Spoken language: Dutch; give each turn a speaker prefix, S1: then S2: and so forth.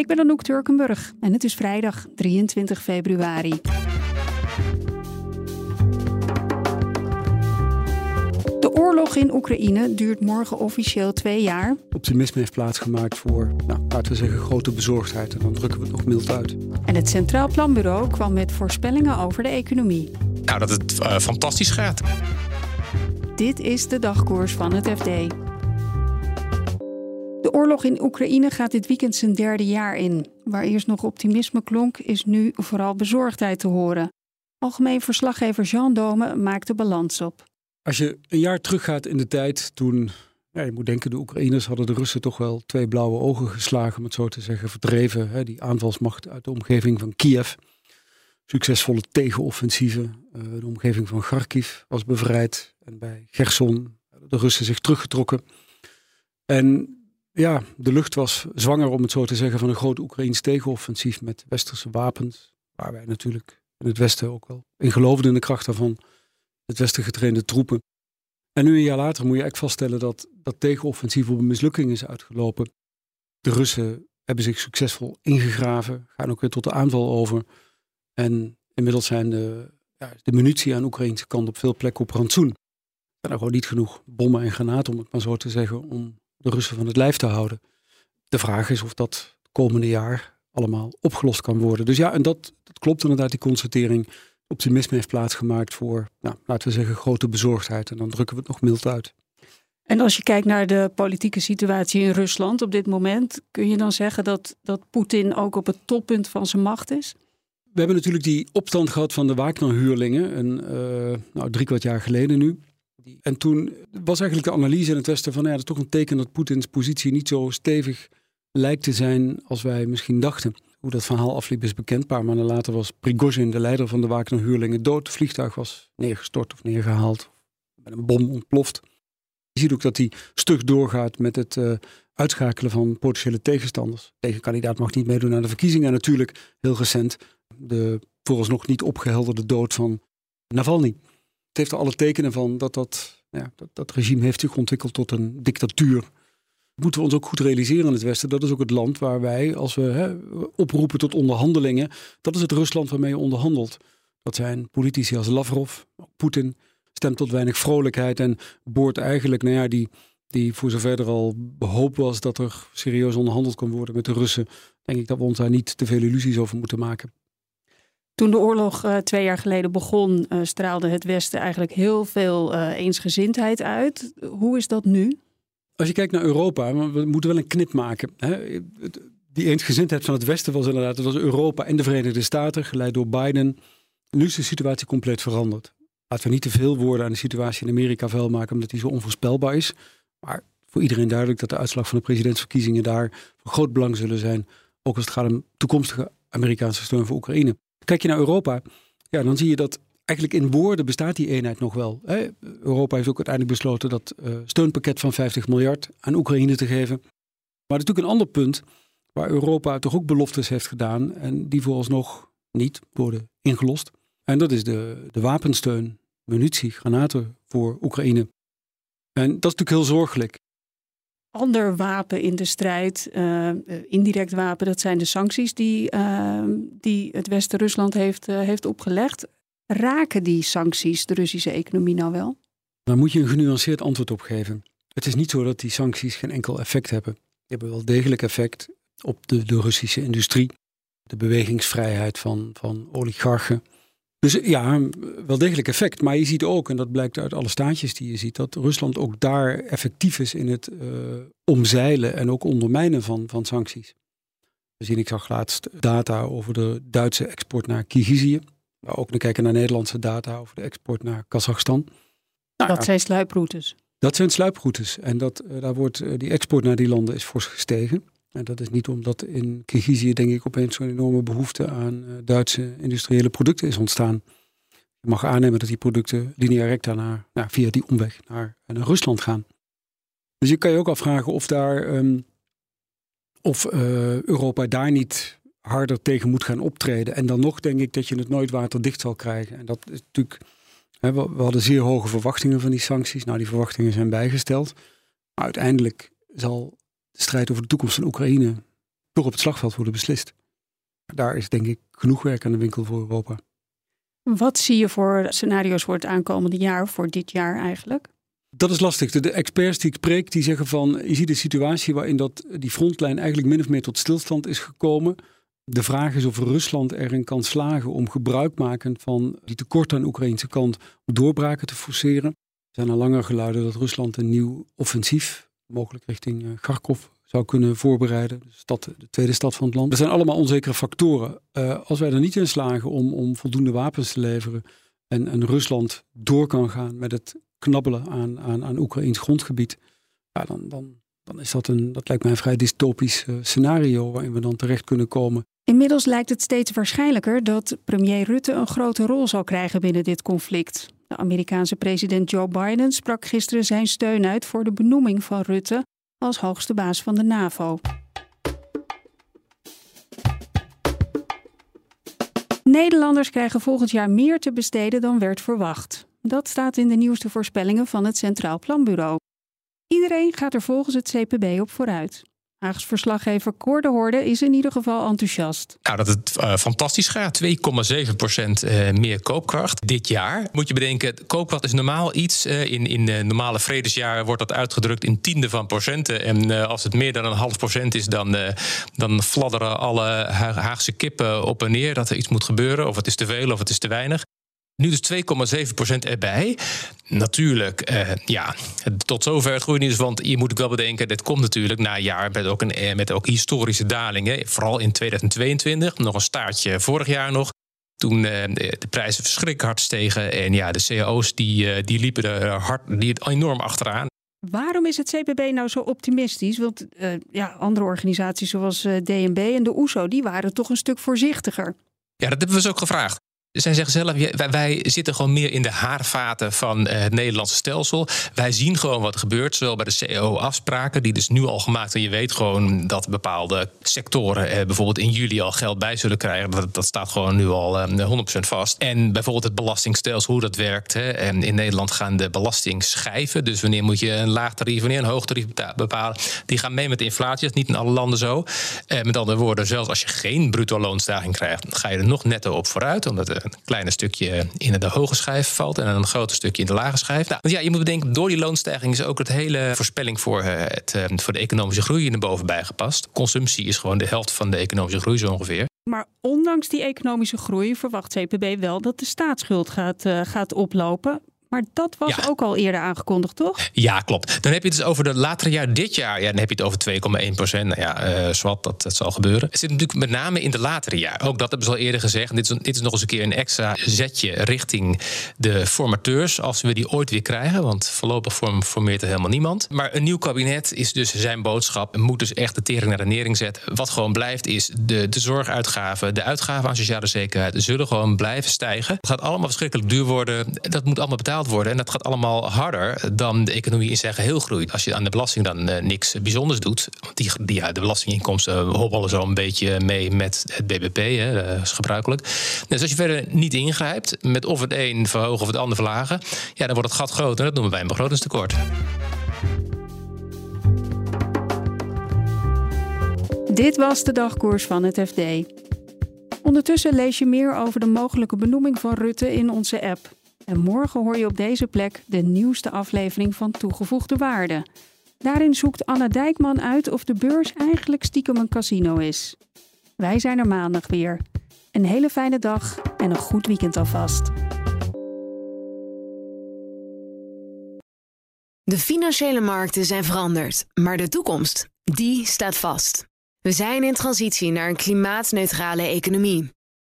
S1: Ik ben Anouk Turkenburg en het is vrijdag 23 februari. De oorlog in Oekraïne duurt morgen officieel twee jaar.
S2: Optimisme heeft plaatsgemaakt voor, nou, laten we zeggen, grote bezorgdheid. En dan drukken we het nog mild uit.
S1: En het Centraal Planbureau kwam met voorspellingen over de economie.
S3: Nou, dat het uh, fantastisch gaat.
S1: Dit is de dagkoers van het FD. De oorlog in Oekraïne gaat dit weekend zijn derde jaar in. Waar eerst nog optimisme klonk, is nu vooral bezorgdheid te horen. Algemeen verslaggever Jean Dome maakt de balans op.
S2: Als je een jaar teruggaat in de tijd, toen, ja, je moet denken, de Oekraïners hadden de Russen toch wel twee blauwe ogen geslagen, om het zo te zeggen, verdreven. Hè, die aanvalsmacht uit de omgeving van Kiev. Succesvolle tegenoffensieven. Uh, de omgeving van Kharkiv was bevrijd. En bij Gerson de Russen zich teruggetrokken. En ja, de lucht was zwanger, om het zo te zeggen, van een groot Oekraïns tegenoffensief met westerse wapens. Waar wij natuurlijk in het Westen ook wel in geloofden in de kracht daarvan. Het Westen getrainde troepen. En nu een jaar later moet je eigenlijk vaststellen dat dat tegenoffensief op een mislukking is uitgelopen. De Russen hebben zich succesvol ingegraven, gaan ook weer tot de aanval over. En inmiddels zijn de, ja, de munitie aan de Oekraïnse kant op veel plekken op rantsoen. Er zijn gewoon niet genoeg bommen en granaten, om het maar zo te zeggen, om de Russen van het lijf te houden. De vraag is of dat komende jaar allemaal opgelost kan worden. Dus ja, en dat, dat klopt inderdaad, die constatering. Optimisme heeft plaatsgemaakt voor, nou, laten we zeggen, grote bezorgdheid. En dan drukken we het nog mild uit.
S1: En als je kijkt naar de politieke situatie in Rusland op dit moment, kun je dan zeggen dat, dat Poetin ook op het toppunt van zijn macht is?
S2: We hebben natuurlijk die opstand gehad van de Wagner-huurlingen, een, uh, nou, drie kwart jaar geleden nu. En toen was eigenlijk de analyse in het Westen van ja, dat is toch een teken dat Poetins positie niet zo stevig lijkt te zijn als wij misschien dachten. Hoe dat verhaal afliep is bekend. Een paar maanden later was Prigozhin, de leider van de Wagner-huurlingen, dood. Het vliegtuig was neergestort of neergehaald. Met een bom ontploft. Je ziet ook dat hij stug doorgaat met het uh, uitschakelen van potentiële tegenstanders. Tegenkandidaat mag niet meedoen aan de verkiezingen. En natuurlijk, heel recent, de vooralsnog niet opgehelderde dood van Navalny. Het heeft er alle tekenen van dat dat, ja, dat, dat regime heeft zich ontwikkeld tot een dictatuur. Moeten we ons ook goed realiseren in het Westen. Dat is ook het land waar wij, als we hè, oproepen tot onderhandelingen, dat is het Rusland waarmee je onderhandelt. Dat zijn politici als Lavrov, Poetin, stemt tot weinig vrolijkheid en boort eigenlijk, nou ja, die, die voor zover er al hoop was dat er serieus onderhandeld kon worden met de Russen, denk ik dat we ons daar niet te veel illusies over moeten maken.
S1: Toen de oorlog uh, twee jaar geleden begon, uh, straalde het Westen eigenlijk heel veel uh, eensgezindheid uit. Hoe is dat nu?
S2: Als je kijkt naar Europa, we moeten wel een knip maken. Hè? Die eensgezindheid van het Westen was inderdaad, het was Europa en de Verenigde Staten, geleid door Biden. Nu is de situatie compleet veranderd. Laten we niet te veel woorden aan de situatie in Amerika vuil maken, omdat die zo onvoorspelbaar is. Maar voor iedereen duidelijk dat de uitslag van de presidentsverkiezingen daar van groot belang zullen zijn. Ook als het gaat om toekomstige Amerikaanse steun voor Oekraïne. Kijk je naar Europa, ja, dan zie je dat eigenlijk in woorden bestaat die eenheid nog wel. Hè? Europa heeft ook uiteindelijk besloten dat uh, steunpakket van 50 miljard aan Oekraïne te geven. Maar natuurlijk een ander punt waar Europa toch ook beloftes heeft gedaan en die vooralsnog niet worden ingelost. En dat is de, de wapensteun, munitie, granaten voor Oekraïne. En dat is natuurlijk heel zorgelijk
S1: ander wapen in de strijd, uh, indirect wapen, dat zijn de sancties die, uh, die het Westen Rusland heeft, heeft opgelegd. Raken die sancties de Russische economie nou wel?
S2: Daar moet je een genuanceerd antwoord op geven. Het is niet zo dat die sancties geen enkel effect hebben. Die hebben wel degelijk effect op de, de Russische industrie, de bewegingsvrijheid van, van oligarchen. Dus ja, wel degelijk effect. Maar je ziet ook, en dat blijkt uit alle staatjes die je ziet, dat Rusland ook daar effectief is in het uh, omzeilen en ook ondermijnen van, van sancties. We zien, ik zag laatst data over de Duitse export naar Kirgizië. Maar ook kijken naar Nederlandse data over de export naar Kazachstan.
S1: Nou, dat zijn sluiproutes.
S2: Dat zijn sluiproutes. En dat, uh, daar wordt, uh, die export naar die landen is fors gestegen. En dat is niet omdat in Kirgizië, denk ik, opeens zo'n enorme behoefte aan uh, Duitse industriële producten is ontstaan. Je mag aannemen dat die producten linea recta naar, nou, via die omweg naar, naar Rusland gaan. Dus je kan je ook afvragen of daar um, of uh, Europa daar niet harder tegen moet gaan optreden. En dan nog denk ik dat je het nooit waterdicht zal krijgen. En dat is natuurlijk. Hè, we, we, hadden zeer hoge verwachtingen van die sancties. Nou, die verwachtingen zijn bijgesteld. Maar uiteindelijk zal de strijd over de toekomst van Oekraïne toch op het slagveld worden beslist. Daar is denk ik genoeg werk aan de winkel voor Europa.
S1: Wat zie je voor scenario's voor het aankomende jaar, voor dit jaar eigenlijk?
S2: Dat is lastig. De, experts die ik spreek, die zeggen van... je ziet een situatie waarin dat, die frontlijn eigenlijk min of meer tot stilstand is gekomen. De vraag is of Rusland erin kan slagen om gebruikmakend van die tekort aan de Oekraïnse kant... doorbraken te forceren. Er zijn al langer geluiden dat Rusland een nieuw offensief... mogelijk richting uh, Kharkov zou kunnen voorbereiden. De, stad, de tweede stad van het land. Dat zijn allemaal onzekere factoren. Uh, als wij er niet in slagen om, om voldoende wapens te leveren... En, en Rusland door kan gaan met het knabbelen aan, aan, aan Oekraïns grondgebied, ja, dan, dan, dan is dat een, dat lijkt mij een vrij dystopisch uh, scenario waarin we dan terecht kunnen komen.
S1: Inmiddels lijkt het steeds waarschijnlijker dat premier Rutte een grote rol zal krijgen binnen dit conflict. De Amerikaanse president Joe Biden sprak gisteren zijn steun uit voor de benoeming van Rutte als hoogste baas van de NAVO. Nederlanders krijgen volgend jaar meer te besteden dan werd verwacht. Dat staat in de nieuwste voorspellingen van het Centraal Planbureau. Iedereen gaat er volgens het CPB op vooruit. Haags verslaggever Cor de Hoorde is in ieder geval enthousiast.
S3: Nou, dat het uh, fantastisch gaat. 2,7% uh, meer koopkracht dit jaar. Moet je bedenken, koopkracht is normaal iets. Uh, in, in normale vredesjaren wordt dat uitgedrukt in tiende van procenten. En als het meer dan een half procent is, dan, dan fladderen alle Haagse kippen op en neer dat er iets moet gebeuren. Of het is te veel of het is te weinig. Nu dus 2,7% erbij. Natuurlijk, uh, ja, tot zover het goede nieuws. Want je moet ook wel bedenken, dit komt natuurlijk na een jaar met ook, een, eh, met ook historische dalingen. Vooral in 2022, nog een staartje vorig jaar nog. Toen uh, de prijzen verschrikkelijk hard stegen. En ja, de cao's die, uh, die liepen er hard, die enorm achteraan.
S1: Waarom is het CPB nou zo optimistisch? Want ja, andere organisaties zoals DNB en de OESO... die waren toch een stuk voorzichtiger.
S3: Ja, dat hebben we ze ook gevraagd. Zij zeggen zelf, wij, zitten gewoon meer in de haarvaten van eh, het Nederlandse stelsel. Wij zien gewoon wat er gebeurt, zowel bij de CEO-afspraken, die dus nu al gemaakt zijn. Je weet gewoon dat bepaalde sectoren eh, bijvoorbeeld in juli al geld bij zullen krijgen. Dat, staat gewoon nu al eh, 100% vast. En bijvoorbeeld het belastingstelsel, hoe dat werkt. En in Nederland gaan de belastingschijven. Dus wanneer moet je een laag tarief, wanneer een hoog tarief bepalen. Die gaan mee met de inflatie. Dat is niet in alle landen zo. Eh, met andere woorden, zelfs als je geen bruto loonstijging krijgt, ga je er nog netto op vooruit. Omdat een kleine stukje in de hoge schijf valt en een groot stukje in de lage schijf. Nou, ja, je moet bedenken, door die loonstijging is ook het hele voorspelling voor, eh, het, eh, voor de economische groei naar boven bijgepast. Consumptie is gewoon de helft van de economische groei zo ongeveer.
S1: Maar ondanks die economische groei verwacht CPB wel dat de staatsschuld gaat, uh, gaat oplopen. Maar dat was ja. ook al eerder aangekondigd, toch?
S3: Ja, klopt. Dan heb je het dus over de latere jaar. Dit jaar, ja, dan heb je het over 2,1 procent. Nou ja, uh, zwart, dat, dat zal gebeuren. Het zit natuurlijk met name in de latere jaar. Ook dat hebben ze al eerder gezegd. Dit is, dit is nog eens een keer een extra zetje richting de formateurs. Als we die ooit weer krijgen. Want voorlopig formeert er helemaal niemand. Maar een nieuw kabinet is dus zijn boodschap. Moet dus echt de tering naar de nering zetten. Wat gewoon blijft is de, de zorguitgaven. De uitgaven aan sociale zekerheid zullen gewoon blijven stijgen. Het gaat allemaal verschrikkelijk duur worden. Dat moet allemaal betaald worden. En dat gaat allemaal harder dan de economie in zijn geheel groeit. Als je aan de belasting dan uh, niks bijzonders doet. Want die, die, ja, de belastinginkomsten hobbelen zo een beetje mee met het BBP. Hè, dat is gebruikelijk. Dus als je verder niet ingrijpt met of het een verhogen of het ander verlagen. Ja, dan wordt het gat groter. Dat noemen wij een begrotingstekort.
S1: Dit was de dagkoers van het FD. Ondertussen lees je meer over de mogelijke benoeming van Rutte in onze app. En morgen hoor je op deze plek de nieuwste aflevering van Toegevoegde Waarde. Daarin zoekt Anna Dijkman uit of de beurs eigenlijk stiekem een casino is. Wij zijn er maandag weer. Een hele fijne dag en een goed weekend alvast.
S4: De financiële markten zijn veranderd, maar de toekomst, die staat vast. We zijn in transitie naar een klimaatneutrale economie.